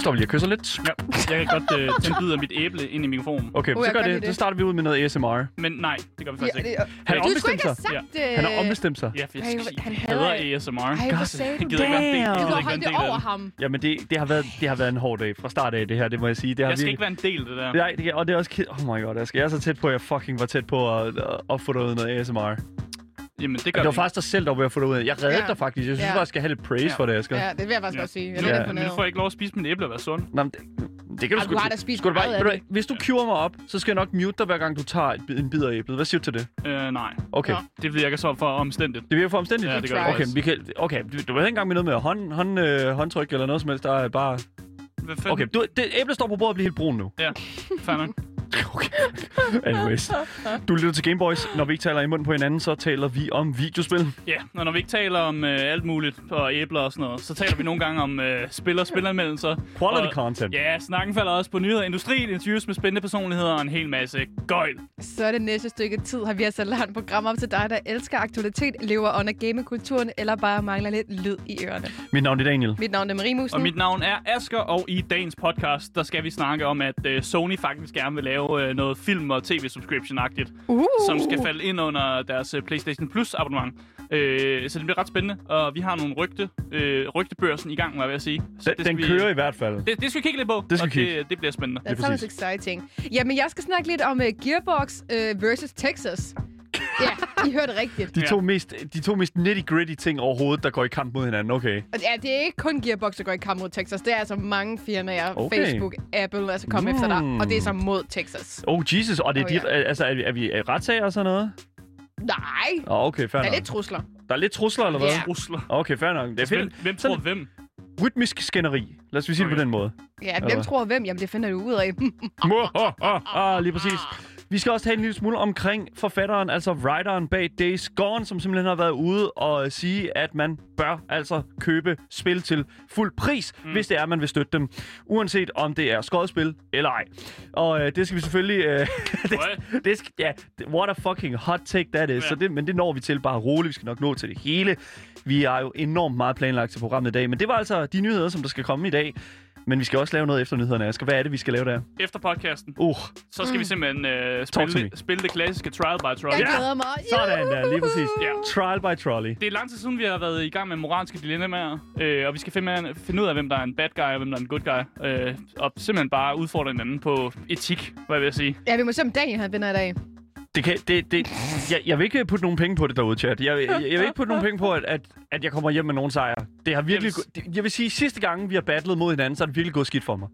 vi står lige og kysser lidt. Ja, jeg kan godt øh, af mit æble ind i mikrofonen. Okay, Uh, så gør kan det. lide Så det. starter vi ud med noget ASMR. Men nej, det gør vi Ja, faktisk ikke. det, Han har ombestemt ikke sig. sagt det. Han har ombestemt sig. Ja, for jeg, Ej, jeg, han hader- ASMR. Ej, hvor sagde du Jeg gider ikke Damn. Du ikke holdt en det over det. ham. Jamen, det, det, har været, det har været en hård dag fra start af, det her. Det må jeg sige. Det har Jeg skal virkelig- ikke være en del af det der. Nej, det, og det er også. Oh my god, jeg, skal, jeg er så tæt på, at jeg fucking var tæt på at, at, få dig ud af noget ASMR. Jamen, det gør Det var vi. faktisk dig selv, der var ved at få dig ud af. Jeg reddede Ja. dig faktisk. Jeg synes Ja. faktisk, jeg skal have lidt praise Ja. for det, skal. Ja, det vil jeg faktisk Ja. også sige. Jeg er Ja. men nu får jeg ikke lov at spise mit æble og være sund. Nå, men det, det kan du sgu... du har da spist skulle du bare, du det. Hvis du cuer mig op, så skal jeg nok mute dig, hver gang du tager et, bid- en bid af æblet. Hvad siger du til det? Øh, nej. Okay. Nå. Det virker så for omstændigt. Det virker for omstændigt. Ja, det gør det Okay, vi kan, okay, du, du ved ikke engang med noget med hånd, hånd, øh, håndtryk eller noget som helst. Der er bare... Okay, du, det, æblet står på bordet og bliver helt brun nu. Ja, fair nok. Okay. Anyways. Du lytter til Gameboys. Når vi ikke taler i munden på hinanden, så taler vi om videospil. Ja, og når vi ikke taler om øh, alt muligt og æbler og sådan noget, så taler vi nogle gange om øh, spil og spilanmeldelser. Quality og, content. Ja, snakken falder også på nyheder, industrien, interviews med spændende personligheder og en hel masse gøjl. Så er det næste stykke tid, har vi altså lavet et program op til dig, der elsker aktualitet, lever under gamekulturen, eller bare mangler lidt lyd i ørerne. Mit navn er Daniel. Mit navn er Marie Musen. Og mit navn er Asker, og i dagens podcast, der skal vi snakke om, at øh, Sony faktisk gerne vil lave øh, noget film- og tv-subscription-agtigt, uh. som skal falde ind under deres øh, PlayStation Plus abonnement. Øh, så det bliver ret spændende, og vi har nogle rygte, øh, rygtebørsen i gang, var jeg ved at sige. Så Den, det den skal vi, kører i hvert fald. Det, det skal vi kigge lidt på, Det skal og vi kigge. det, det bliver spændende. That sounds exciting. Jamen, jeg skal snakke lidt om uh, Gearbox uh, versus Texas. Ja, I hørte rigtigt. De Ja. to mest, de to mest nitty-gritty ting overhovedet, der går i kamp mod hinanden. Okay. Ja, det er ikke kun Gearbox, der går i kamp mod Texas. Det er altså mange firmaer, Okay. Facebook, Apple, altså komme Mm. efter dig. Og det er så mod Texas. Oh, Jesus. Og det er, Oh, de, ja. altså, er vi, er vi er retssager og sådan noget? Nej, oh, okay, fair der er nok. lidt trusler. Der er lidt trusler, eller hvad? Ja. Rusler. Okay, fair nok. Det er Hvem, fedt. hvem Sådan tror hvem? Rytmisk skænderi. Lad os sige det Okay. på den måde. Ja, Eller hvem hvad? tror hvem? Jamen, det finder du ud af. Ah, lige præcis. Vi skal også tale en lille smule omkring forfatteren, altså writeren bag Days Gone, som simpelthen har været ude og sige, at man bør altså købe spil til fuld pris, mm. hvis det er, man vil støtte dem. Uanset om det er skodspil eller ej. Og øh, det skal vi selvfølgelig... Øh, det, What? det skal, ja, what a fucking hot take that is. Ja. Så det, men det når vi til bare roligt. Vi skal nok nå til det hele. Vi er jo enormt meget planlagt til programmet i dag. Men det var altså de nyheder, som der skal komme i dag. Men vi skal også lave noget efter nyhederne, Asger. Hvad er det, vi skal lave der? Efter podcasten, Uh, så skal vi simpelthen øh, spille, spille det klassiske Trial by Trolley. Jeg Ja. glæder mig. sådan der, lige præcis. Ja. Trial by trolley. Det er lang tid siden, vi har været i gang med moralske dilemmaer, øh, og vi skal finde, finde ud af, hvem der er en bad guy og hvem der er en good guy. Øh, og simpelthen bare udfordre hinanden på etik, hvad jeg vil sige. Ja, vi må se, om Daniel han vinder i dag. Det kan, det, det, jeg, jeg vil ikke putte nogen penge på det derude, chat. Jeg, jeg, jeg vil ikke putte nogen penge på, at, at, at jeg kommer hjem med nogen sejre. Det har virkelig... Jeg Jeg vil, jeg vil sige, sidste gang, vi har battlet mod hinanden, så er det virkelig gået skidt for mig.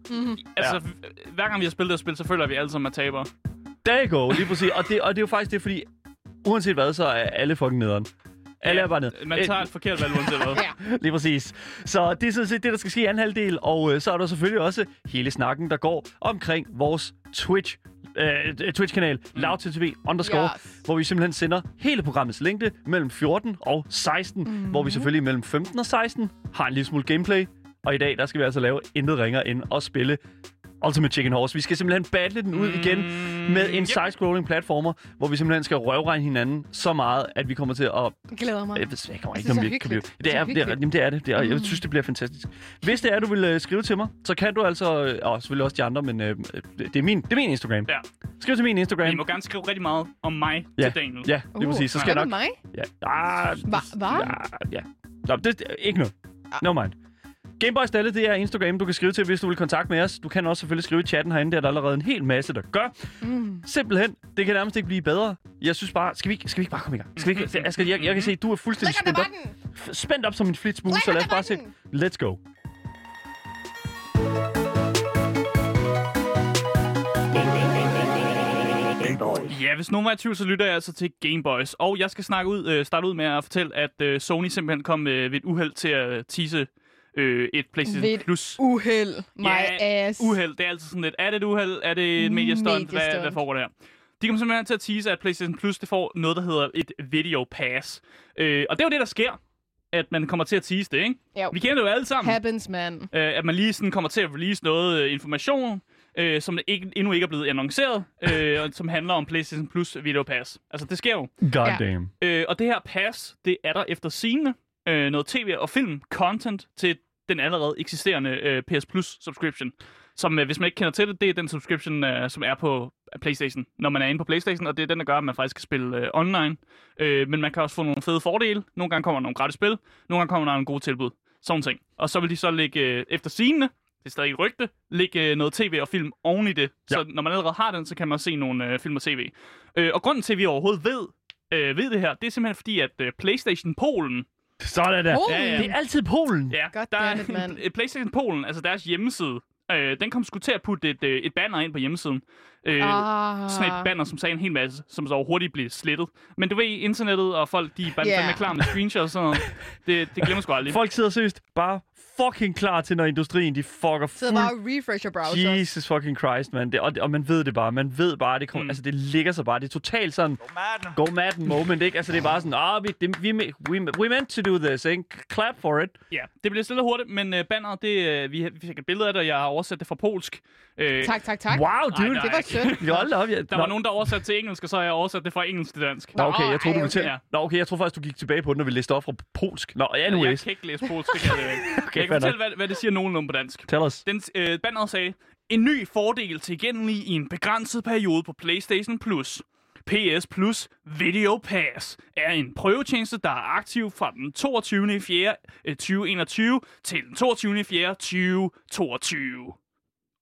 Altså, ja. hver gang vi har spillet det spil, så føler vi alle sammen er tabere. There you go, lige præcis. Og det, og det er jo faktisk det, fordi uanset hvad, så er alle fucking nederen. Alle er bare ned. Man tager et forkert valg, uanset hvad. Ja. Lige præcis. Så det er sådan set det, der skal ske i anden halvdel. Og øh, så er der selvfølgelig også hele snakken, der går omkring vores Twitch øh, Twitch-kanal, mm. LoudTV underscore, Yes. hvor vi simpelthen sender hele programmets længde mellem 14 og 16, mm. hvor vi selvfølgelig mellem 15 og 16 har en lille smule gameplay. Og i dag, der skal vi altså lave intet ringer ind og spille Ultimate Chicken Horse. Vi skal simpelthen battle den ud igen med en yep. side-scrolling platformer, hvor vi simpelthen skal røvregne hinanden så meget, at vi kommer til at Jeg glæder mig. jeg, ved, jeg kommer Jeg ikke om det er det kan blive. Det er, Det er det er, jamen, det er det. det er, Jeg Mm. synes, det bliver fantastisk. Hvis det er, du vil øh, skrive til mig, så kan du altså... øh, Og selvfølgelig også de andre, men øh, det, er min, det er min Instagram. Ja. Skriv til min Instagram. I må gerne skrive rigtig meget om mig Ja. til Daniel. Ja, lige Uh, præcis. Så skal hvad jeg nok... mig? Ja. Ah, Hva- hvad? Ja, ja. Nå, det, det, ikke noget. No mind. Gameboys Dalle, det er Instagram, du kan skrive til, hvis du vil kontakte med os. Du kan også selvfølgelig skrive i chatten herinde, det er der allerede en hel masse, der gør. Mm. Simpelthen, det kan nærmest ikke blive bedre. Jeg synes bare, skal vi, ikke- skal vi ikke bare komme i gang? Skal vi ikke, Asger, jeg, jeg kan se, at du er fuldstændig spændt op, spændt op som en flitsbue, Tryk så på lad os bare se. Let's go. Ja, hvis nogen var i tvivl, så lytter jeg altså til Gameboys. Og jeg skal snakke ud, øh, starte ud med at fortælle, at øh, Sony simpelthen kom øh, ved et uheld til at tease øh, et PlayStation Ved Plus. Uheld. My Ja, ass. Uheld, det er altid sådan lidt, er det et uheld? Er det et mediestunt? Hvad, Mediestunt. hvad foregår der? De kommer simpelthen til at tease, at PlayStation Plus det får noget, der hedder et Video Pass. Øh, og det er jo det, der sker, at man kommer til at tease det, ikke? Jo. Vi kender det jo alle sammen. Happens, man. øh, at man lige sådan kommer til at release noget øh, information, øh, som ikke, endnu ikke er blevet annonceret, øh, og som handler om PlayStation Plus Video Pass. Altså, det sker jo. God Ja. damn. Øh, og det her pass, det er der efter scene øh, noget tv- og film-content til den allerede eksisterende øh, PS Plus subscription. Som, øh, hvis man ikke kender til det, det er den subscription, øh, som er på PlayStation, når man er inde på PlayStation, og det er den, der gør, at man faktisk kan spille øh, online. Øh, men man kan også få nogle fede fordele. Nogle gange kommer der nogle gratis spil, nogle gange kommer der nogle gode tilbud. Sådan ting. Og så vil de så lægge, øh, efter scene, det er stadig et rygte, lægge øh, noget tv og film oven i det. Ja. Så når man allerede har den, så kan man se nogle øh, film og tv. Øh, og grunden til, at vi overhovedet ved, øh, ved det her, det er simpelthen fordi, at øh, PlayStation Polen, Sådan der. Polen? Ja, ja. Det er altid Polen. ja, God der damn it, er mand. øh, PlayStation Polen, altså deres hjemmeside, øh, den kom sgu til at putte et, øh, et banner ind på hjemmesiden. Øh, Ah. Sådan et banner, som sagde en hel masse, som så hurtigt blev slettet. Men du ved, internettet og folk, de er bare yeah. klar med screenshots og sådan noget. Det, det glemmer sgu aldrig. Folk sidder seriøst bare fucking klar til, når industrien de fucker Så fuld bare refresh your browser. Jesus fucking Christ, man. Det, og, og man ved det bare. Man ved bare, det kommer, Mm. altså det ligger sig bare. Det er totalt sådan, go mad moment, ikke? Altså det er bare sådan, ah, vi, det, vi, we, we meant to do this, ikke? Clap for it. Ja, det bliver stille og hurtigt, men uh, banneret, det, uh, vi, vi fik et billede af det, og jeg har oversat det fra polsk. Uh, Tak, tak, tak. Wow, dude. nej, Det var sødt. Vi holdt op, ja. Der var nogen, der oversatte til engelsk, og så har jeg oversat det fra engelsk til dansk. Nå, okay, jeg troede, du ville. Ja. Nå, okay, jeg tror faktisk, du gik tilbage på den, når vi læste op fra polsk. Nå, Jeg anyways. kan ikke læse polsk, det kan jeg, ikke. Okay, jeg kan fortælle, hvad, hvad det siger nogenlunde på dansk. Tell us. Den øh, banneret sagde, en ny fordel tilgængelig i en begrænset periode på PlayStation Plus. PS Plus Video Pass er en prøvetjeneste, der er aktiv fra den 22. 4. øh, 2021 til den 22. 4. 2022.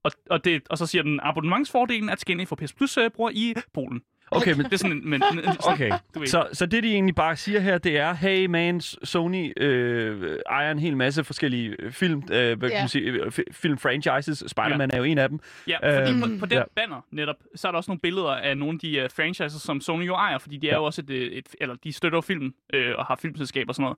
Og, og, det, og så siger den, abonnementsfordelen er tilgængelig for PS Plus øh, bruger i Polen. Okay, men Det er sådan en... Men, en- en- Okay, så, så det de egentlig bare siger her, det er, hey man, Sony øh, ejer en hel masse forskellige øh, film, øh, hvad kan Ja. man sige, øh, fi- film franchises. Spider-Man er jo en af dem. Ja, fordi Øhm, på, på den ja. banner netop, så er der også nogle billeder af nogle af de uh, franchises, som Sony jo ejer, fordi de er Ja. jo også et, et eller de støtter jo film øh, og har filmselskaber og sådan noget.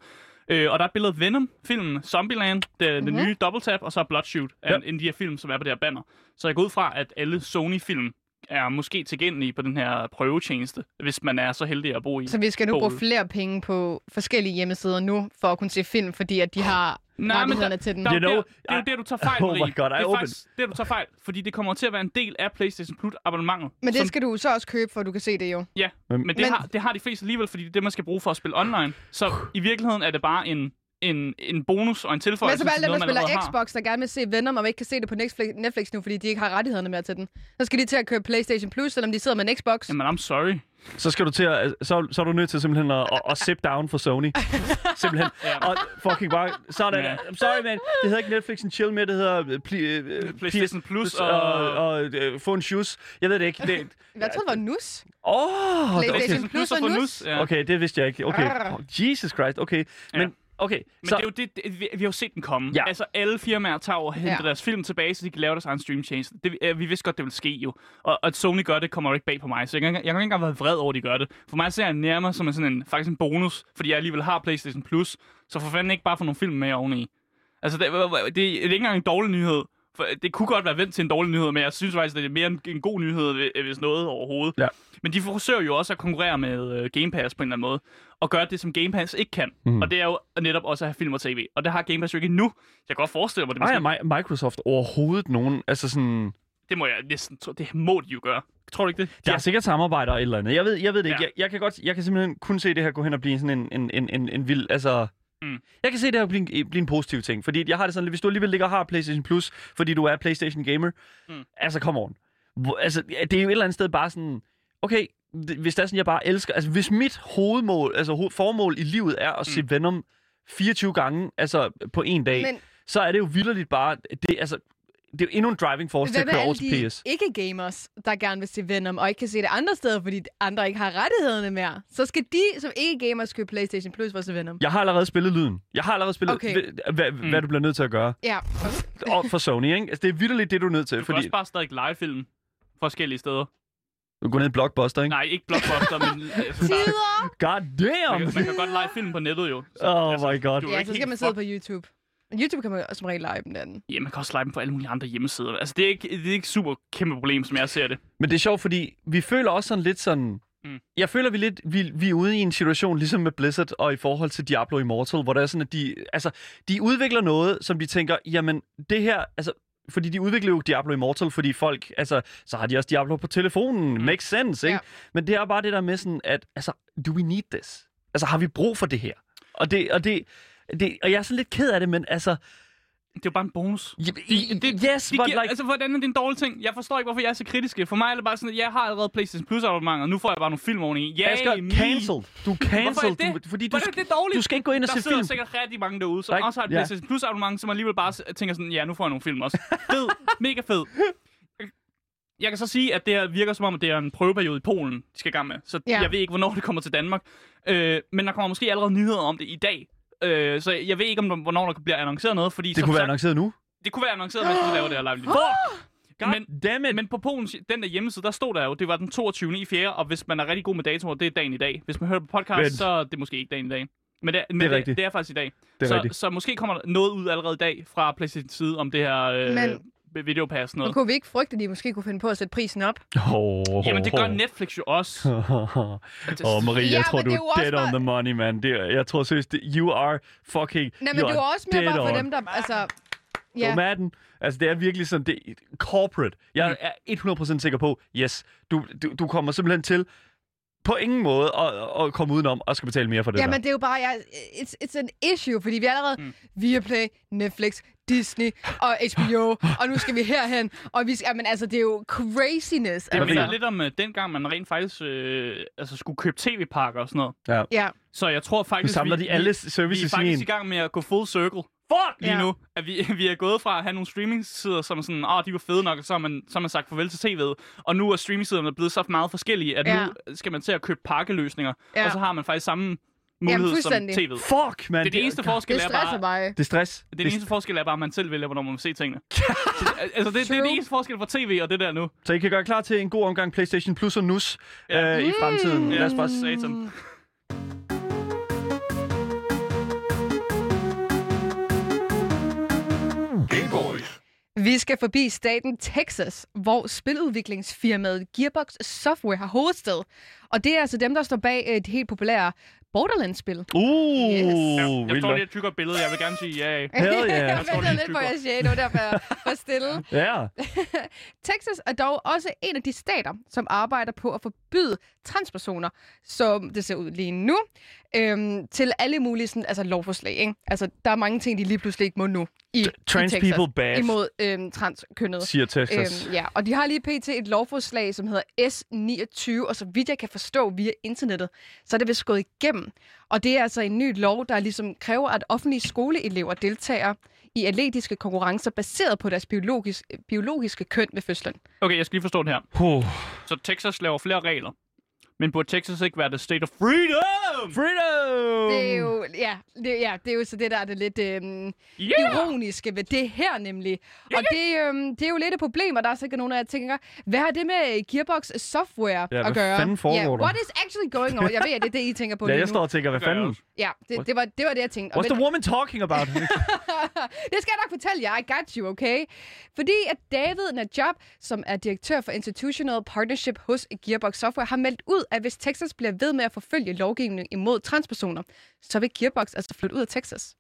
Øh, og der er et billede af Venom-filmen, Zombieland, det, mm-hmm. den nye Double Tap, og så Bloodshoot, Ja. en, en af de her film, som er på det her banner. Så jeg går ud fra, at alle Sony-film er måske tilgængelige på den her prøvetjeneste, hvis man er så heldig at bo i. Så vi skal nu bruge Polen. flere penge på forskellige hjemmesider nu, for at kunne se film, fordi at de har Nej, men rettighederne til den. Der, er You know, der, det er jo det, du tager fejl, Oh my Marie. God, I det er open. faktisk det, du tager fejl, fordi det kommer til at være en del af PlayStation Plus abonnementet. Men det som skal du så også købe, for at du kan se det jo. Ja, Men- men, men, det, Men- har, det har de fleste alligevel, fordi det er det, man skal bruge for at spille online. Så i virkeligheden er det bare en, en, en bonus og en Men tilføjelse så er alle til dem, der noget, man spiller. Xbox, der gerne vil se Venom, og ikke kan se det på Netflix, Netflix nu, fordi de ikke har rettighederne mere til den. Så skal de til at købe PlayStation Plus, selvom de sidder med en Xbox. Jamen, I'm sorry. Så skal du til at, så, så er du nødt til simpelthen at, at, at sip down for Sony. simpelthen. Ja. Og fucking bare, sådan. Ja. I'm sorry, man. Det hedder ikke Netflix and chill med, det hedder uh, pli, uh, PlayStation Plus og, og... og uh, få en shoes. Jeg ved det ikke. Det, Jeg troede, det var nus. Åh, oh, PlayStation okay. Plus og nus. Ja. Okay, det vidste jeg ikke. Okay. Oh, Jesus Christ, okay. Men, Ja. Okay. Men så, det er jo det, det vi, vi har jo set den komme. Ja. Altså, alle firmaer tager over og henter Ja. deres film tilbage, så de kan lave deres egen streamtjeneste. Det, øh, vi vidste godt, det ville ske jo. Og, at Sony gør det, kommer jo ikke bag på mig. Så jeg kan, jeg kan ikke engang være vred over, at de gør det. For mig ser jeg nærmere som en sådan en, faktisk en bonus, fordi jeg alligevel har PlayStation Plus. Så for fanden ikke bare få nogle film med oveni. Altså, det, det, det er ikke engang en dårlig nyhed. For det kunne godt være vendt til en dårlig nyhed, men jeg synes faktisk, det er mere en, en god nyhed, hvis noget overhovedet. Ja. Men de forsøger jo også at konkurrere med uh, Game Pass på en eller anden måde, og gøre det, som Game Pass ikke kan. Mm. Og det er jo netop også at have film og tv. Og det har Game Pass jo ikke nu. Jeg kan godt forestille mig, det, Ej, måske, Mi- Microsoft overhovedet nogen, altså sådan... det må jeg næsten tro, det må de jo gøre. Tror du ikke det? Der er sikkert samarbejder eller et eller andet. Jeg ved, jeg ved det ikke. Ja. Jeg, jeg, kan godt, jeg kan simpelthen kun se det her gå hen og blive sådan en, en, en, en, en vild, altså... Mm. Jeg kan se det her blive en, blive en positiv ting, fordi jeg har det sådan hvis du alligevel ligger og har PlayStation Plus, fordi du er PlayStation gamer, mm. Altså come on. Altså, det er jo et eller andet sted bare sådan, okay, hvis det er sådan, jeg bare elsker, altså hvis mit hovedmål, altså ho- formål i livet er at se Venom 24 gange, altså på en dag, Men så er det jo vildt bare, det, altså, det er jo endnu en driving force til hvad at med køre over til de PS. ikke-gamers, der gerne vil se Venom, og ikke kan se det andre steder, fordi andre ikke har rettighederne mere? Så skal de, som ikke-gamers, købe PlayStation Plus for at se Venom. Jeg har allerede spillet lyden. Jeg har allerede spillet, Okay. hvad, Mm. hvad du bliver nødt til at gøre. Ja. Og for Sony, ikke? Altså, det er vildt det, du er nødt til. Du kan fordi også bare stadig lege film forskellige steder. Du går ned i Blockbuster, ikke? Nej, ikke Blockbuster, men altså, der, Tider! God man, damn! kan, man kan godt lege film på nettet jo. Så, Oh altså, my god. Ja, så skal man sidde på YouTube. YouTube kan man som regel lege dem den. Ja, man kan også lege dem på alle mulige andre hjemmesider. Altså, det er ikke, det er ikke super kæmpe problem, som jeg ser det. Men det er sjovt, fordi vi føler også sådan lidt sådan... Mm. Jeg føler, vi, lidt, vi, vi er ude i en situation, ligesom med Blizzard og i forhold til Diablo Immortal, hvor der er sådan, at de, altså, de udvikler noget, som de tænker, jamen, det her, altså, fordi de udvikler jo Diablo Immortal, fordi folk, altså, så har de også Diablo på telefonen. Mm. Makes sense, ikke? Ja. Men det er bare det der med sådan, at, altså, do we need this? Altså, har vi brug for det her? Og det, og det, det, og jeg er sådan lidt ked af det, men altså... Det er jo bare en bonus. Det, Det, yes, de but giver, like... Altså, hvordan er det en dårlig ting? Jeg forstår ikke, hvorfor jeg er så kritisk. For mig er det bare sådan, at jeg har allerede PlayStation Plus abonnement, og nu får jeg bare nogle film oveni. Ja, Asger, cancelled. Du er cancelled. Hvorfor er det? Du, fordi du, Hvordan er det dårligt? du skal ikke gå ind og der se sidder film. sikkert rigtig mange derude, som Der ikke- også har et ja. PlayStation Plus abonnement, som alligevel bare tænker sådan, ja, nu får jeg nogle film også. Fed. Mega fed. Jeg kan så sige, at det her virker som om, at det er en prøveperiode i Polen, de skal i gang med. Så Ja. jeg ved ikke, hvornår det kommer til Danmark. Øh, men der kommer måske allerede nyheder om det i dag. Øh, så jeg ved ikke, om hvornår der bliver annonceret noget, fordi Det kunne være annonceret nu. det kunne være annonceret, mens vi laver det her live. God Men- damn it. Men på Polens, den der hjemmeside, der stod der jo, det var den 22. i 4. Og hvis man er rigtig god med datoer, det er dagen i dag. Hvis man hører på podcast, Vent. så er det måske ikke dagen i dag. Men det, men det, rigtigt. det, det er faktisk i dag. det er så, rigtigt. så måske kommer der noget ud allerede i dag fra PlayStation side om det her øh, Men- videopass Nu noget. kunne vi ikke frygte, at de måske kunne finde på at sætte prisen op. Oh, Jamen det gør Netflix jo også. Åh, oh, Marie, Ja, jeg tror, men du det er jo også dead on the money, man. Det, er- jeg tror seriøst, det, you are fucking... Nej, men det er også mere bare for on. dem, der... Altså, Ja. ja. Madden. Altså, det er virkelig sådan, det corporate. Jeg er 100% sikker på, yes, du, du, du kommer simpelthen til på ingen måde at, at komme udenom og skal betale mere for det Ja, der. men det er jo bare, ja, it's, it's an issue, fordi vi er allerede Mm. Viaplay, Netflix, Disney og HBO, og nu skal vi herhen, og vi skal, men altså, det er jo craziness. Det hvad minder jeg- lidt om uh, dengang, man rent faktisk øh, altså, skulle købe tv-pakker og sådan noget. Ja, Så jeg tror nu faktisk, samler vi, de alle vi, vi er services i faktisk en. i gang med at gå full circle. Fuck! Lige Ja. nu. At vi, vi er gået fra at have nogle streaming-sider, som er sådan, åh, de var fede nok, og så har man, så har man sagt farvel til tv'et. Og nu er streaming-siderne blevet så meget forskellige, at Ja. nu skal man til at købe pakkeløsninger. Ja. Og så har man faktisk samme mulighed som fuldstændig. tv'et. Fuck, man. Det er det eneste forskel, det er stresser bare, mig. Det er stress. det, er det eneste forskel er bare, at man selv vælger, hvornår man vil se tingene. Så det- altså, det, det, er det eneste forskel fra tv og det der nu. Så I kan gøre klar til en god omgang PlayStation Plus og NUS Ja. øh, i fremtiden. Ja. Lad os bare Satan. Boys. Vi skal forbi staten Texas, hvor spiludviklingsfirmaet Gearbox Software har hovedsted. Og det er altså dem, der står bag øh, det helt populære Borderlands-spil. Uh, Yes. Ja, jeg står et tykkere billede, jeg vil gerne sige ja. Hell yeah. jeg tror, det ventede er lidt på, jeg siger, det var derfor, jeg var stille. Ja. Texas er dog også en af de stater, som arbejder på at forbyde transpersoner, som det ser ud lige nu, øhm, til alle mulige sådan, altså, lovforslag. Ikke? Altså, der er mange ting, de lige pludselig ikke må nu i, Trans i Texas people bad, imod øhm, transkønnede. siger Texas. Øhm, ja, og de har lige pt. et lovforslag, som hedder S29, og så vidt jeg kan forstå via internettet, så er det vist gået igennem. Og det er altså en ny lov, der ligesom kræver, at offentlige skoleelever deltager i atletiske konkurrencer baseret på deres biologisk, biologiske køn ved fødslen. Okay, jeg skal lige forstå det her. Puh. Så Texas laver flere regler. Men burde Texas ikke være the state of freedom? Freedom! Det er jo, ja, det, ja, det er jo så det, der er det lidt øhm, Yeah! ironiske ved det her nemlig. Og det, øhm, det er jo lidt et problem, og der er sikkert nogen af jer, der tænker, hvad har det med Gearbox Software Ja, at hvad gøre? fanden foregår yeah, what is actually going on? Jeg ved, at det er det, I tænker på Ja, lige jeg nu. står og tænker, hvad jeg fanden? Ja, det, det, var, det var det, jeg tænkte. What's the men- woman talking about? det skal jeg nok fortælle jer. I got you, okay? Fordi at David Najab, som er direktør for Institutional Partnership hos Gearbox Software, har meldt ud, at hvis Texas bliver ved med at forfølge lovgivning imod transpersoner, så vil Gearbox altså flytte ud af Texas.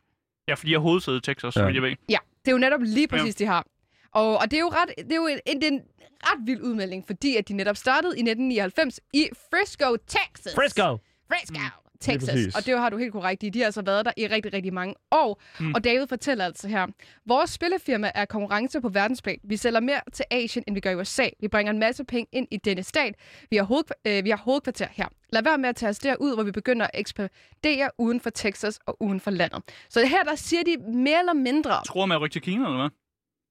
Ja, fordi jeg har hovedsæde i Texas, Ja. ja. jeg ved. Ja, det er jo netop lige præcis, de har. Og, og det er jo, ret, det er jo en, en, en ret vild udmelding, fordi at de netop startede i 1999 i Frisco, Texas. Frisco! Frisco, Lige Texas. Og det har du helt korrekt i. De har altså været der i rigtig, rigtig mange år. Mm. Og David fortæller altså her, vores spillefirma er konkurrence på verdensplan. Vi sælger mere til Asien, end vi gør i USA. Vi bringer en masse penge ind i denne stat. Vi har, hovedkv- øh, vi har hovedkvarter her. Lad være med at tage os derud, hvor vi begynder at ekspandere uden for Texas og uden for landet. Så her, der siger de mere eller mindre, Tror med at rykke til Kina, eller hvad?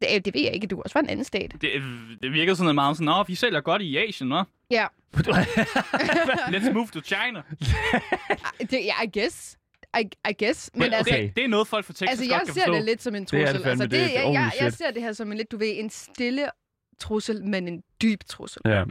Det, det ved jeg ikke, du er også fra en anden stat. Det, det virker sådan meget sådan, åh, vi sælger godt i Asien, hva'? Ja, Let's move to China. det, ja, I guess. I, I guess. Men Men altså, okay. det, det er noget, folk fra Texas Altså, godt jeg kan ser forstå. det lidt som en Det er det trussel. fandme, altså, det er- jeg, jeg, jeg ser det her som en lidt, du ved, en stille trussel, men en dyb trussel. Ja.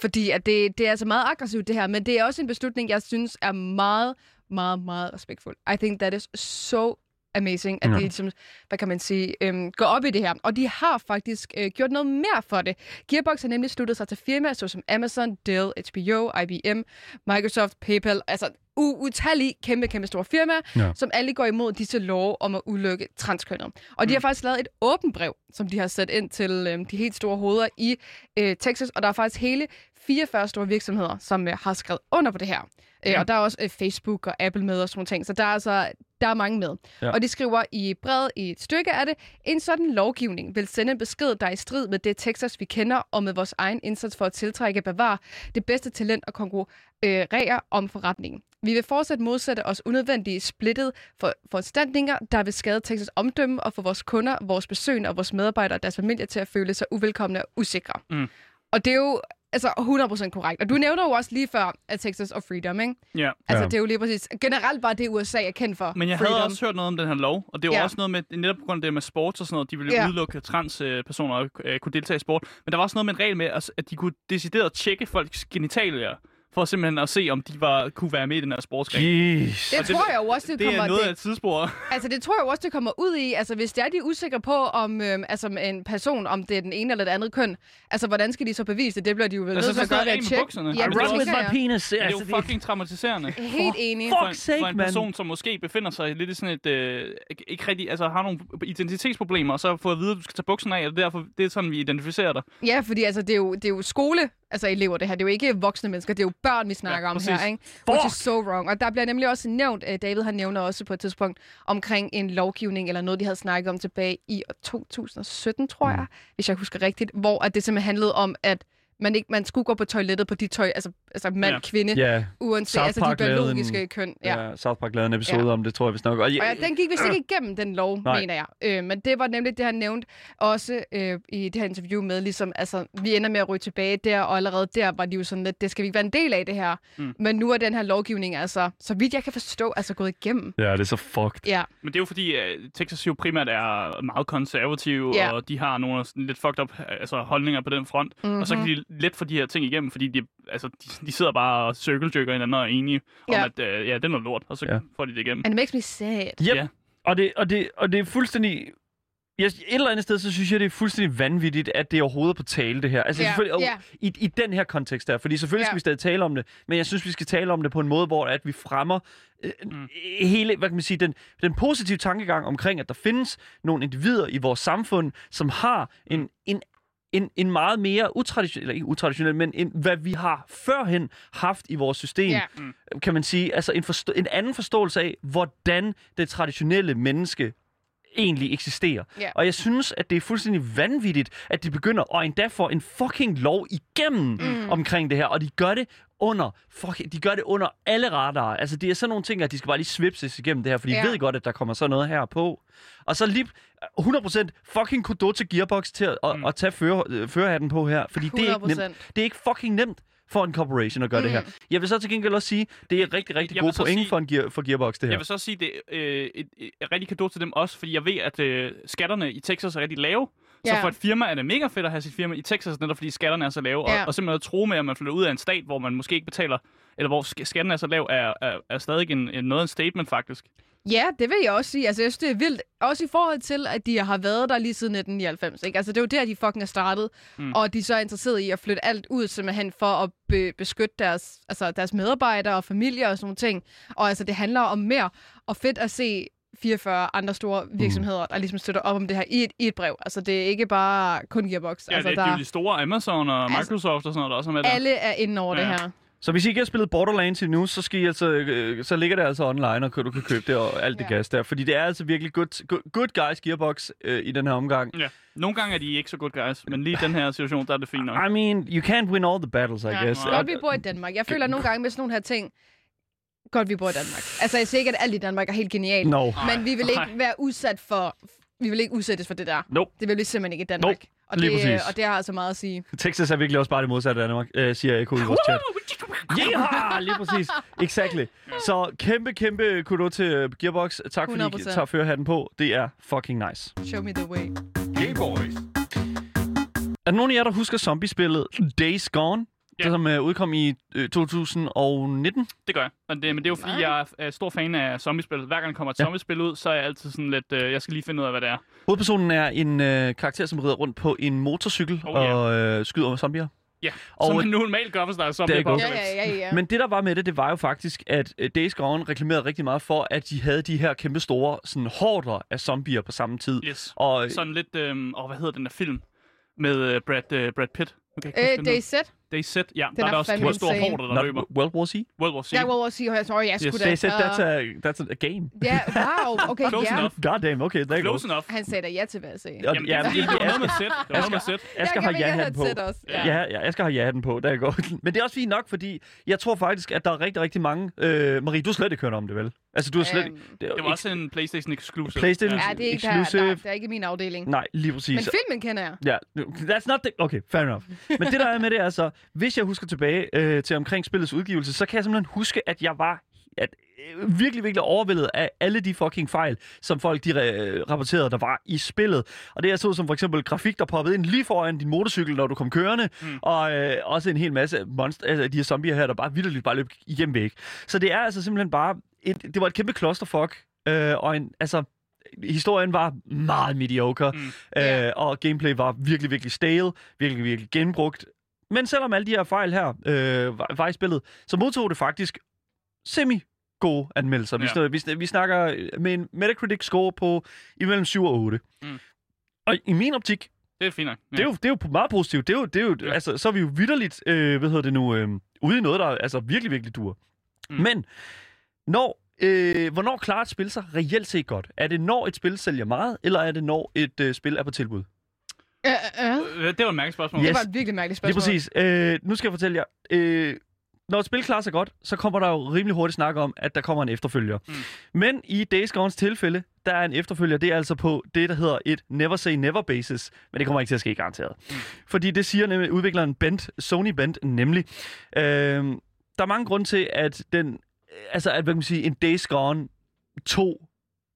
Fordi at det, det er altså meget aggressivt, det her, men det er også en beslutning, jeg synes er meget, meget, meget respektfuld. I think that is so amazing, at Ja. de ligesom, hvad kan man sige, øhm, går op i det her. Og de har faktisk øh, gjort noget mere for det. Gearbox har nemlig sluttet sig til firmaer såsom Amazon, Dell, HBO, IBM, Microsoft, PayPal, altså u- utallige kæmpe, kæmpe store firmaer, Ja. som alle går imod disse love om at ulykke transkønnet. Og de har faktisk lavet et åbent brev, som de har sat ind til øhm, de helt store hoveder i øh, Texas, og der er faktisk hele 44 store virksomheder, som øh, har skrevet under på det her. Øh, og der er også øh, Facebook og Apple med og sådan nogle ting, så der er altså der er mange med. Ja. Ja. Og de skriver i brevet i et stykke af det, en sådan lovgivning vil sende en besked, der er i strid med det Texas, vi kender, og med vores egen indsats for at tiltrække og bevare det bedste talent og konkurrere om forretningen. Vi vil fortsat modsætte os unødvendige splittede for, foranstaltninger, der vil skade Texas omdømme og få vores kunder, vores besøgende og vores medarbejdere og deres familier til at føle sig uvelkomne og usikre. Mm. Og det er jo altså 100% korrekt. Og du nævner jo også lige før, at Texas og freedom, ikke? Ja. Altså, Ja. det er jo lige præcis... Generelt bare det, USA er kendt for. Men jeg freedom. havde også hørt noget om den her lov, og det var Ja. også noget med, netop på grund af det med sports og sådan noget, de ville Ja. udelukke transpersoner og øh, kunne deltage i sport. Men der var også noget med en regel med, at de kunne decideret tjekke folks genitalier, for simpelthen at se, om de var, kunne være med i den her sportsgren. Jeez. Det Og det- tror jeg jo også, det, Det kommer... er noget det, af et tidsspor. Altså, det tror jeg jo også, det kommer ud i. Altså, hvis det er, de er usikre på, om øhm, altså, en person, om det er den ene eller det andet køn, altså, hvordan skal de så bevise det? Det bliver de jo vel Altså, nødt til så at gøre ved at bukserne. Ja, I det er run with my penis. Det er jo fucking traumatiserende. Helt enig. Fuck for en, sake, for en person, som måske befinder sig lidt i sådan et... Øh, ikke- rigtig, altså har nogle identitetsproblemer, og så få at vide, at du skal tage bukserne af, og derfor det er sådan, vi identificerer dig. Ja, fordi altså, det, er jo, det er jo skole, altså elever det her. Det er jo ikke voksne mennesker, det er jo børn, vi snakker Ja, om her, ikke? Which is so wrong. Og der bliver nemlig også nævnt, uh, David han nævner også på et tidspunkt, omkring en lovgivning, eller noget, de havde snakket om tilbage i år 2017, tror Mm. jeg, hvis jeg husker rigtigt, hvor at det simpelthen handlede om, at man ikke man skulle gå på toilettet på de tøj, altså, altså mand, Ja. kvinde, Ja, uanset South altså de biologiske en- køn. Ja. ja. South Park lavede en episode Ja. om det, tror jeg vist nok. Og, Og ja, den gik vist ikke igennem, den lov, Nej. Mener jeg. Øh, men det var nemlig det, han nævnte også øh, i det her interview med, ligesom, altså, vi ender med at ryge tilbage der, og allerede der var de jo sådan lidt, det skal vi ikke være en del af det her. Mm. Men nu er den her lovgivning, altså, så vidt jeg kan forstå, altså gået igennem. ja, det er så fucked. Ja, Men det er jo fordi, at Texas jo primært er meget konservative, Ja. og de har nogle lidt fucked up altså, holdninger på den front. Mm-hmm. Og så kan de let få de her ting igennem, fordi de, altså, de, de sidder bare og circle hinanden og er enige om, Ja. at øh, ja, det er noget lort, og så Ja. får de det igennem. and it makes me sad. Yep. Ja. Og, det, og, det, og det er fuldstændig... Jeg, et eller andet sted, så synes jeg, det er fuldstændig vanvittigt, at det er overhovedet på tale, det her. Altså Ja, selvfølgelig, ja. i, i den her kontekst der. Fordi selvfølgelig Ja. skal vi stadig tale om det, men jeg synes, vi skal tale om det på en måde, hvor at vi fremmer øh, Mm. hele, hvad kan man sige, den, den positive tankegang omkring, at der findes nogle individer i vores samfund, som har en, en en, en meget mere utraditionel, eller ikke utraditionel, men en, hvad vi har førhen haft i vores system, Ja. kan man sige, altså en, forstå- en anden forståelse af, hvordan det traditionelle menneske egentlig eksisterer. Ja. Og jeg synes, at det er fuldstændig vanvittigt, at de begynder, og endda får en fucking lov igennem mm. omkring det her, og de gør det under, fuck, de gør det under alle radarer. Altså, det er sådan nogle ting, at de skal bare lige svipses igennem det her, for de Ja. ved godt, at der kommer sådan noget her på. Og så lige 100% fucking kudo til Gearbox til at, at, Mm. at tage føre, øh, førerhatten på her, fordi det er ikke 100%. nemt. Det er ikke fucking nemt for en corporation at gøre mm. det her. Jeg vil så til gengæld også sige, det er rigtig, rigtig gode point sige- for, en gear, for Gearbox, det her. Jeg vil så sige, det er øh, et, et, et rigtig kado til dem også, fordi jeg ved, at øh, skatterne i Texas er rigtig lave. Så for et firma er det mega fedt at have sit firma i Texas, netop fordi skatterne er så lave. Ja. Og, og simpelthen at tro med, at man flytter ud af en stat, hvor man måske ikke betaler, eller hvor sk- skatten er så lav, er, er, er stadig en, en, noget af en statement faktisk. Ja, det vil jeg også sige. Altså, jeg synes, det er vildt. Også i forhold til, at de har været der lige siden 1999. Ikke? Altså, det er jo der, de fucking er startet. Mm. Mm. Og de er så interesseret i at flytte alt ud, simpelthen for at be- beskytte deres, altså, deres medarbejdere og familier og sådan nogle ting. Og altså, det handler om mere. Og fedt at se 44 andre store virksomheder, der ligesom støtter op om det her i et, i et brev. Altså, det er ikke bare kun Gearbox. Ja, altså, det, er der, jo de store Amazon og Altså, Microsoft og sådan noget, der også er med der. alle er inde over Ja. det her. Så hvis I ikke har spillet Borderlands endnu, så, skal I altså, øh, så ligger det altså online, og du kan købe det og alt det Ja. gas der. Fordi det er altså virkelig good, good, good guys Gearbox øh, i den her omgang. Ja. Nogle gange er de ikke så good guys, men lige i den her situation, der er det fint nok. I mean, you can't win all the battles, I Ja. guess. Godt, vi bor i Danmark. Jeg føler nogle gange med sådan nogle her ting, godt, vi bor i Danmark. Altså, jeg siger ikke, at alt i Danmark er helt genialt. No. Men vi vil ikke være udsat for... Vi vil ikke udsættes for det der. Nope. Det vil vi simpelthen ikke i Danmark. Nope. Og, Lige det, præcis. og det har altså meget at sige. Texas er virkelig også bare det modsatte af Danmark, øh, siger Eko i vores chat. Yeah, lige præcis. Exactly. Så kæmpe, kæmpe kudo til øh, Gearbox. Tak fordi I 100%. tager førerhatten på. Det er fucking nice. Show me the way. Gay boys. Er der nogen af jer, der husker zombiespillet Days Gone? Ja. ja. som uh, udkom i uh, 2019. Det gør jeg. Og det, men det er jo fordi, Nej. jeg er- stor fan af zombiespil. Hver gang der kommer et Ja. zombiespil ud, så er jeg altid sådan lidt, øh, jeg skal lige finde ud af, hvad det er. Hovedpersonen er en uh, karakter, som rider rundt på en motorcykel Oh, ja. og uh, skyder zombier. Ja, Og- som man normalt gør, hvis der er zombie Det godt. Ja, ja, ja, ja. Men det, der var med det, det var jo faktisk, at øh, Days Gone reklamerede rigtig meget for, at de havde de her kæmpe store sådan, horder af zombier på samme tid. Yes. Og Sådan lidt, øhm, åh, hvad hedder den der film? Med øh, Brad, øh, Brad Pitt. Ikke Øh, huske den DayZ. DayZ, ja. Den Der er, er også kæmpe store insane. hårder, der Not løber. World War Z? World War Z. Ja, World War Z, jeg tror, jeg skulle Yes, da... They said that's a, that's a, game. Ja, wow, okay, Close ja. enough. God damn, okay, there you go. Close enough. Han sagde da ja til, hvad jeg sagde. Jamen, ja, det, er det var noget med sæt. Det var noget med sæt. Asger har ja-hatten på. Ja. Ja, ja, Asger har ja-hatten på, der er godt. Men det er også fint nok, fordi jeg tror faktisk, at der er rigtig, rigtig mange... Øh, Marie, du har slet ikke hørt om det, vel? Altså, du har slet Øhm, ikke... er Det var også en PlayStation exclusive. PlayStation- Ja. Det er ikke, der, Exclusive. der, der er ikke min afdeling. Nej, lige præcis. Men filmen kender jeg. Ja, that's not the... Okay, fair enough. Men det der er med det er så, hvis jeg husker tilbage øh, til omkring spillets udgivelse, så kan jeg simpelthen huske, at jeg var at, øh, virkelig, virkelig overvældet af alle de fucking fejl, som folk de øh, rapporterede, der var i spillet. Og det er så som for eksempel grafik, der poppede ind lige foran din motorcykel, når du kom kørende, mm. og øh, også en hel masse monster, altså de her zombier her, der bare vidderligt bare løb igennem væk. Så det er altså simpelthen bare, et, det var et kæmpe clusterfuck, øh, og en, altså, historien var meget mediocre, Mm. øh, og gameplay var virkelig, virkelig stale, virkelig, virkelig genbrugt. Men selvom alle de her fejl her øh, var, var i spillet, så modtog det faktisk semi gode anmeldelser. Vi, Ja. sn- vi, sn- vi snakker med en Metacritic-score på imellem 7 og 8. Mm. Og i min optik, Det er fint nok. det, er jo, det er jo meget positivt. Det er jo, det er jo, Ja. ja. altså, så er vi jo vidderligt, øh, hvad hedder det nu, øh, ude i noget, der altså, virkelig, virkelig dur. Mm. Men, når, øh, hvornår klarer et spil sig reelt set godt? Er det, når et spil sælger meget, eller er det, når et øh, spil er på tilbud? Øh, øh, øh. Øh, Det var et mærkeligt spørgsmål. Yes. Det var et virkelig mærkeligt Lige spørgsmål. præcis. Øh, nu skal jeg fortælle jer. Øh, når et spil klarer sig godt, så kommer der jo rimelig hurtigt snak om, at der kommer en efterfølger. Mm. Men i Days Gone's tilfælde, der er en efterfølger, det er altså på det, der hedder et never say never basis. Men det kommer ikke til at ske garanteret. Mm. Fordi det siger nemlig udvikleren Bent, Sony Bent nemlig. Øh, der er mange grunde til, at den, altså at, hvad kan man sige, en Days Gone 2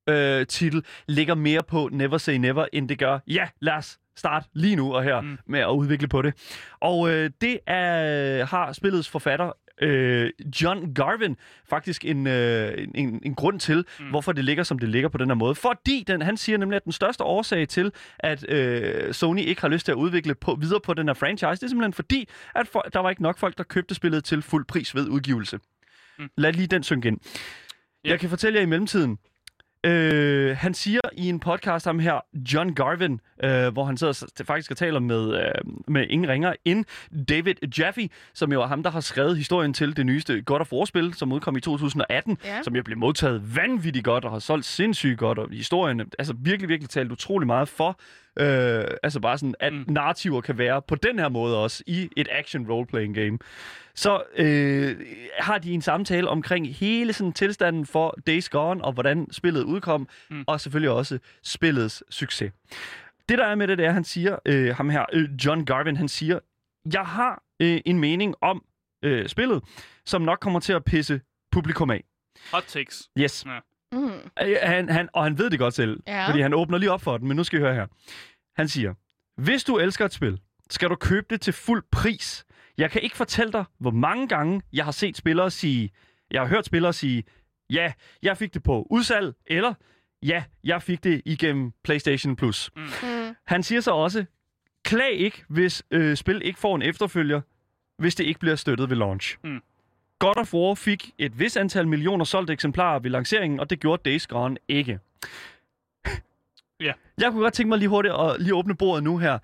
øh, titel ligger mere på Never Say Never, end det gør, ja, lad os starte lige nu og her Mm. med at udvikle på det. Og øh, det er, har spillets forfatter, øh, John Garvin, faktisk en, øh, en, en grund til, Mm. hvorfor det ligger, som det ligger på den her måde. Fordi den, han siger nemlig, at den største årsag til, at øh, Sony ikke har lyst til at udvikle på, videre på den her franchise, det er simpelthen fordi, at for, der var ikke nok folk, der købte spillet til fuld pris ved udgivelse. Mm. Lad lige den synke ind. Ja. Jeg kan fortælle jer i mellemtiden, Øh, han siger i en podcast ham her, John Garvin, øh, hvor han sidder faktisk og taler med, øh, med ingen ringer end David Jaffe, som jo er ham, der har skrevet historien til det nyeste God of War-spil, som udkom i 2018, Ja. som jo blev modtaget vanvittigt godt og har solgt sindssygt godt, og historien altså virkelig, virkelig talt utrolig meget for, øh, altså bare sådan, at Mm. narrativer kan være på den her måde også i et action role-playing game. Så øh, har de en samtale omkring hele sådan tilstanden for Days Gone, og hvordan spillet udkom, Mm. og selvfølgelig også spillets succes. Det der er med det, det er, han siger, øh, ham her, øh, John Garvin, han siger, jeg har øh, en mening om øh, spillet, som nok kommer til at pisse publikum af. Hot takes. Yes. Mm. Han, han, og han ved det godt selv, Ja. ja. fordi han åbner lige op for den, men nu skal I høre her. Han siger, hvis du elsker et spil, skal du købe det til fuld pris. Jeg kan ikke fortælle dig, hvor mange gange jeg har set spillere sige, jeg har hørt spillere sige, ja, jeg fik det på udsalg, eller ja, jeg fik det igennem PlayStation Plus. Mm. Han siger så også, klag ikke, hvis øh, spil ikke får en efterfølger, hvis det ikke bliver støttet ved launch. Mm. God of War fik et vis antal millioner solgte eksemplarer ved lanceringen, og det gjorde Days Gone ikke. Ja. Jeg kunne godt tænke mig lige hurtigt at lige åbne bordet nu her.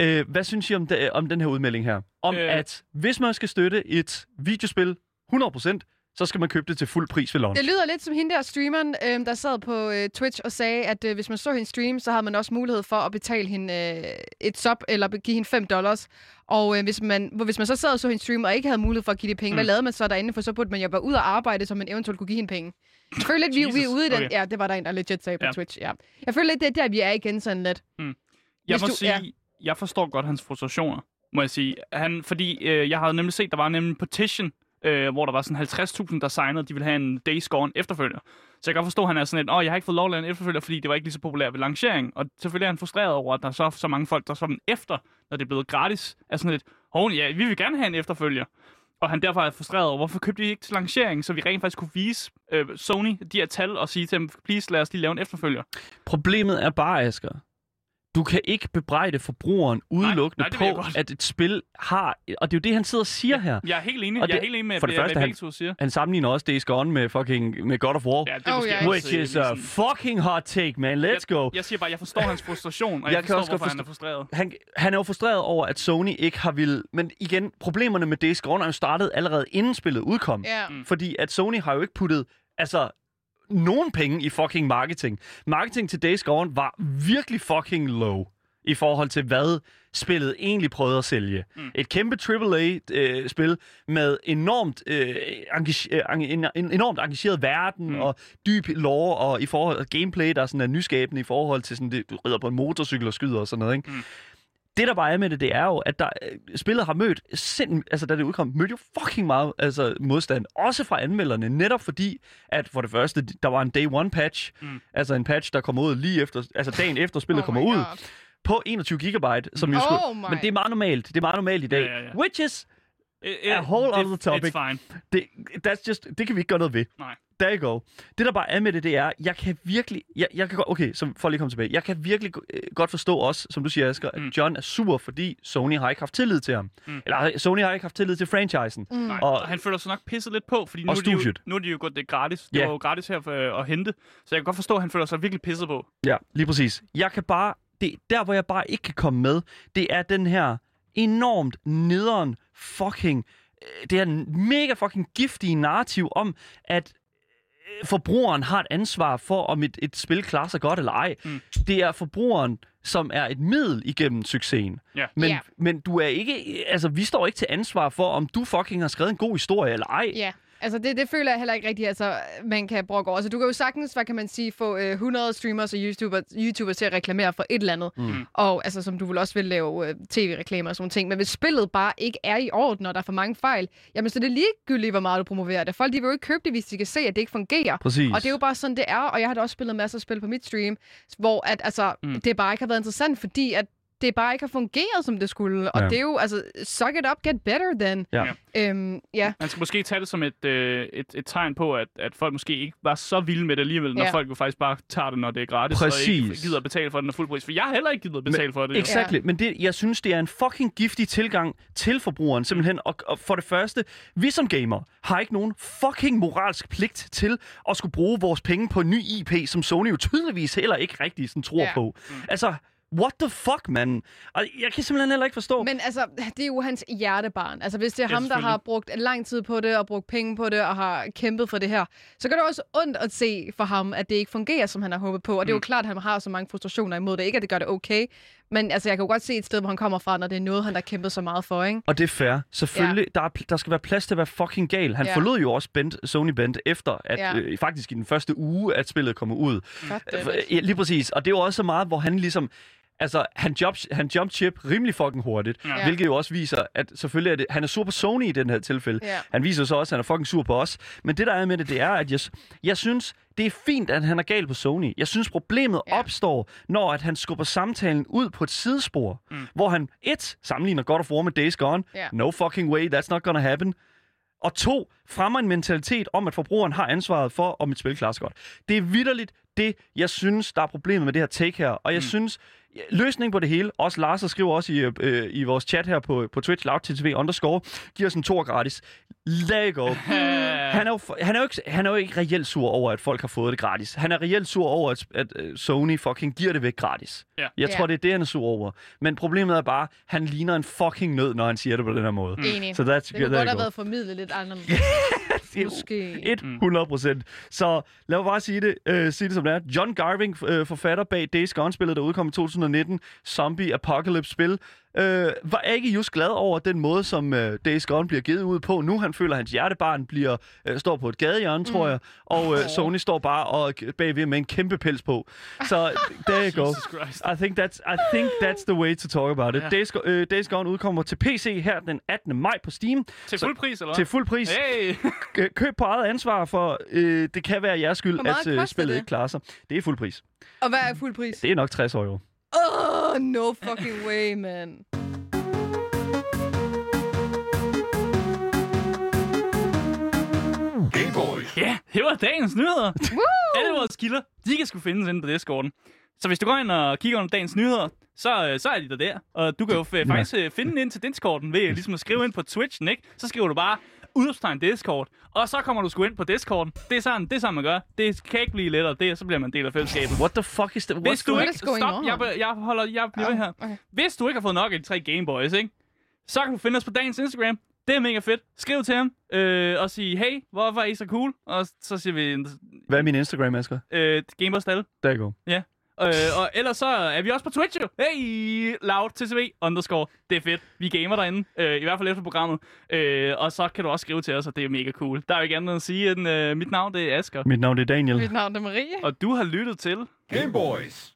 Øh, hvad synes I om, det, om den her udmelding her? Om øh... at hvis man skal støtte et videospil 100%, så skal man købe det til fuld pris ved launch. Det lyder lidt som hende der streameren, øh, der sad på øh, Twitch og sagde, at øh, hvis man så hendes stream, så havde man også mulighed for at betale hende øh, et sub, eller give hende 5 dollars. Og øh, hvis, man, hvor, hvis man så sad og så hendes stream, og ikke havde mulighed for at give de penge, mm. hvad Mm. lavede man så derinde? For så burde man jo være ud og arbejde, så man eventuelt kunne give hende penge. Jeg føler lidt, vi, vi er ude i den... okay. Ja, det var der en, der legit sagde på Ja. Twitch, ja. Jeg føler lidt, det er der, vi er igen sådan lidt. Jeg Hvis må du- sige, ja. jeg forstår godt hans frustrationer, må jeg sige. Han, fordi øh, jeg havde nemlig set, der var nemlig en petition øh, hvor der var sådan 50.000, der signede, de ville have en Days Gone efterfølger. Så jeg kan godt forstå, at han er sådan lidt, åh, jeg har ikke fået lov at lave en efterfølger, fordi det var ikke lige så populært ved lancering. Og selvfølgelig er han frustreret over, at der er så, så mange folk, der sådan efter, når det er blevet gratis, er sådan lidt, hov, ja, vi vil gerne have en efterfølger. Og han derfor er frustreret over, hvorfor købte vi ikke til lancering, så vi rent faktisk kunne vise øh, Sony de her tal og sige til dem, please lad os lige lave en efterfølger. Problemet er bare, Asger, du kan ikke bebrejde forbrugeren udelukkende nej, det jeg på, at et spil har... Og det er jo det, han sidder og siger her. Jeg er helt enig, Og jeg er det- helt enig med, for det hvad, første, hvad han- siger. Han sammenligner også Days Gone med fucking med God of War. Ja, det er Oh, også, Which is a sådan- fucking hot take, man. Let's go. Jeg siger bare, jeg forstår hans frustration, og Jeg jeg, kan forstår, også godt hvorfor han er frustreret. han, han er jo frustreret over, at Sony ikke har vil. Men igen, problemerne med Days Gone er jo startet allerede inden spillet udkom. Ja. Mm. Fordi at Sony har jo ikke puttet altså, nogen penge i fucking marketing. Marketing til Days Gone var virkelig fucking low i forhold til, hvad spillet egentlig prøvede at sælge. Mm. Et kæmpe AAA-spil med enormt, øh, engage, øh, en, en enormt engageret verden mm. og dyb lore og i forhold gameplay, der sådan er nyskabende i forhold til sådan det, du rider på en motorcykel og skyder og sådan noget, ikke? Mm. Det, der bare er med det, det er jo, at der, øh, spillet har mødt, sind, altså da det udkom, mødte jo fucking meget altså, modstand. Også fra anmelderne, netop fordi, at for det første, der var en day one patch, Mm. altså en patch, der kom ud lige efter, altså dagen efter spillet Oh kommer ud, på 21 gigabyte, som jo Oh skulle, men det er meget normalt, det er meget normalt i dag. Ja, ja, ja. Which is, It, A whole det- other topic. It's fine. det, that's just, det kan vi ikke gøre noget ved. Nej. There you go. Det der bare er med det, det er, jeg kan virkelig, jeg, jeg kan godt, okay, så for lige komme tilbage, jeg kan virkelig øh, godt forstå også, som du siger, Asger, Mm. at John er sur, fordi Sony har ikke haft tillid til ham. Mm. Eller Sony har ikke haft tillid til franchisen. Mm. Nej, Og- og, han føler sig nok pisset lidt på, fordi nu, Og er de jo, nu er de jo gået det gratis. Det Ja. var jo gratis her for, øh, at hente. Så jeg kan godt forstå, at han føler sig virkelig pisset på. Ja, lige præcis. Jeg kan bare, det, der hvor jeg bare ikke kan komme med, det er den her enormt nederen fucking, øh, det er en mega fucking giftige narrativ om, at øh, forbrugeren har et ansvar for, om et, et spil klarer sig godt eller ej. Mm. Det er forbrugeren, som er et middel igennem succesen. Ja. Men, Ja. men du er ikke, altså vi står ikke til ansvar for, om du fucking har skrevet en god historie eller ej. Ja, altså det, det føler jeg heller ikke rigtigt, altså man kan brokke over. Altså du kan jo sagtens, hvad kan man sige, få øh, 100 streamers og YouTuber, YouTubers til at reklamere for et eller andet. Mm. Og altså som du vil også vil lave øh, tv-reklamer og sådan ting. Men hvis spillet bare ikke er i orden, og der er for mange fejl, jamen så er det ligegyldigt, hvor meget du promoverer det. Folk de vil jo ikke købe det, hvis de kan se, at det ikke fungerer. Præcis. Og det er jo bare sådan, det er. Og jeg har da også spillet masser af spil på mit stream, hvor at, altså, Mm. mm. det bare ikke har været interessant, fordi at det bare ikke har fungeret, som det skulle. Og Ja. det er jo, altså, suck it up, get better then. Ja. Øhm, ja. Man skal måske tage det som et, øh, et, et tegn på, at, at folk måske ikke var så vilde med det alligevel, når Ja. folk jo faktisk bare tager det, når det er gratis, og ikke Præcis. gider at betale for den af fuld pris. For jeg har heller ikke givet at betale for det. Exakt, men det, jeg synes, det er en fucking giftig tilgang til forbrugeren, simpelthen. Og, og for det første, vi som gamer har ikke nogen fucking moralsk pligt til at skulle bruge vores penge på en ny IP, som Sony jo tydeligvis heller ikke rigtig sådan tror Ja. på. Altså, what the fuck, man? Og jeg kan simpelthen heller ikke forstå. Men altså, det er jo hans hjertebarn. Altså, hvis det er Ja, ham, der har brugt lang tid på det, og brugt penge på det, og har kæmpet for det her, så gør det også ondt at se for ham, at det ikke fungerer, som han har håbet på. Og det er jo Mm. klart, at han har så mange frustrationer imod det. Ikke, at det gør det okay. Men altså, jeg kan jo godt se et sted, hvor han kommer fra, når det er noget, han har kæmpet så meget for, ikke? Og det er fair. Selvfølgelig, ja. der, er, der skal være plads til at være fucking gal. Han Ja. forlod jo også Bent, Sony Bent efter, at Ja. øh, faktisk i den første uge, at spillet kom ud. God damn it. Ja, lige præcis. Og det er jo også så meget, hvor han ligesom... Altså, han, job, han jump chip rimelig fucking hurtigt. Ja. Hvilket jo også viser, at selvfølgelig er det... Han er sur på Sony i den her tilfælde. Ja. Han viser så også, at han er fucking sur på os. Men det, der er med det, det er, at jeg, jeg synes, det er fint, at han er gal på Sony. Jeg synes, problemet Ja. opstår, når at han skubber samtalen ud på et sidespor. Mm. Hvor han, et, sammenligner God of War med Days Gone. Ja. No fucking way, that's not gonna happen. Og to, fremmer en mentalitet om, at forbrugeren har ansvaret for, om et spil klarer sig godt. Det er vidderligt det, jeg synes, der er problemet med det her take her. Og jeg mm. synes, løsningen på det hele, også Lars der skriver også i, øh, i vores chat her på, på Twitch, loudtv underscore, giver os en tor gratis. Let it go. Han er, jo, han, er jo ikke, han er jo ikke reelt sur over, at folk har fået det gratis. Han er reelt sur over, at, at øh, Sony fucking giver det væk gratis. Ja. Jeg Ja. tror, det er det, han er sur over. Men problemet er bare, han ligner en fucking nød, når han siger det på den her måde. Enig. Så that's, Det kunne godt have været formidlet lidt anderledes. Det Måske. 100 procent. Så lad mig bare sige det, øh, sige det som det er. John Garving, øh, forfatter bag Days Gone-spillet, der udkom i 2019, Zombie Apocalypse-spil. Øh, var ikke just glad over den måde, som øh, Days Gone bliver givet ud på nu. Han føler, at hans hjertebarn bliver, øh, står på et gadehjørne, mm. tror jeg. Og øh, Sony står bare og bagved med en kæmpe pels på. Så there you go. I think that's I think that's the way to talk about it. Ja. Days, øh, Days Gone udkommer til PC her den 18. maj på Steam Til fuld pris, eller hvad? til fuld pris. Hey! K- Køb på eget ansvar, for øh, det kan være jeres skyld, at øh, spillet det? ikke klarer sig. Det er fuld pris. Og hvad er fuld pris? Det er nok 60 euro. Oh, no fucking way, man. Game Boys. Ja, det var dagens nyheder. Woo! Alle vores kilder, de kan sgu findes inde på Discorden. Så hvis du går ind og kigger under dagens nyheder, så, øh, så er de der der. Og du kan jo f- faktisk øh, finde den ind til Discorden ved ligesom at skrive ind på Twitchen, ikke? Så skriver du bare udopstegn Discord, og så kommer du sgu ind på Discorden. Det er sådan, det er sådan man gør. Det kan ikke blive lettere, det, så bliver man en del af fællesskabet. What the fuck is that? Hvis du What ikke... Stop, jeg, jeg, holder, jeg bliver ved her. okay. Hvis du ikke har fået nok af de tre Gameboys, ikke? Så kan du finde os på dagens Instagram. Det er mega fedt. Skriv til ham øh, og sig, hey, hvorfor er I så cool? Og så siger vi, Hvad er min Instagram, Asger? øh, Gameboys Stalle. Der go. Ja. Øh, og ellers så er vi også på Twitch jo. Hey, loud TCV underscore. Det er fedt. Vi gamer derinde. Øh, I hvert fald efter programmet. Øh, og så kan du også skrive til os, og det er mega cool. Der er jo ikke andet end at sige, at øh, mit navn det er Asger. Mit navn er Daniel. Mit navn er Marie. Og du har lyttet til... Game Boys.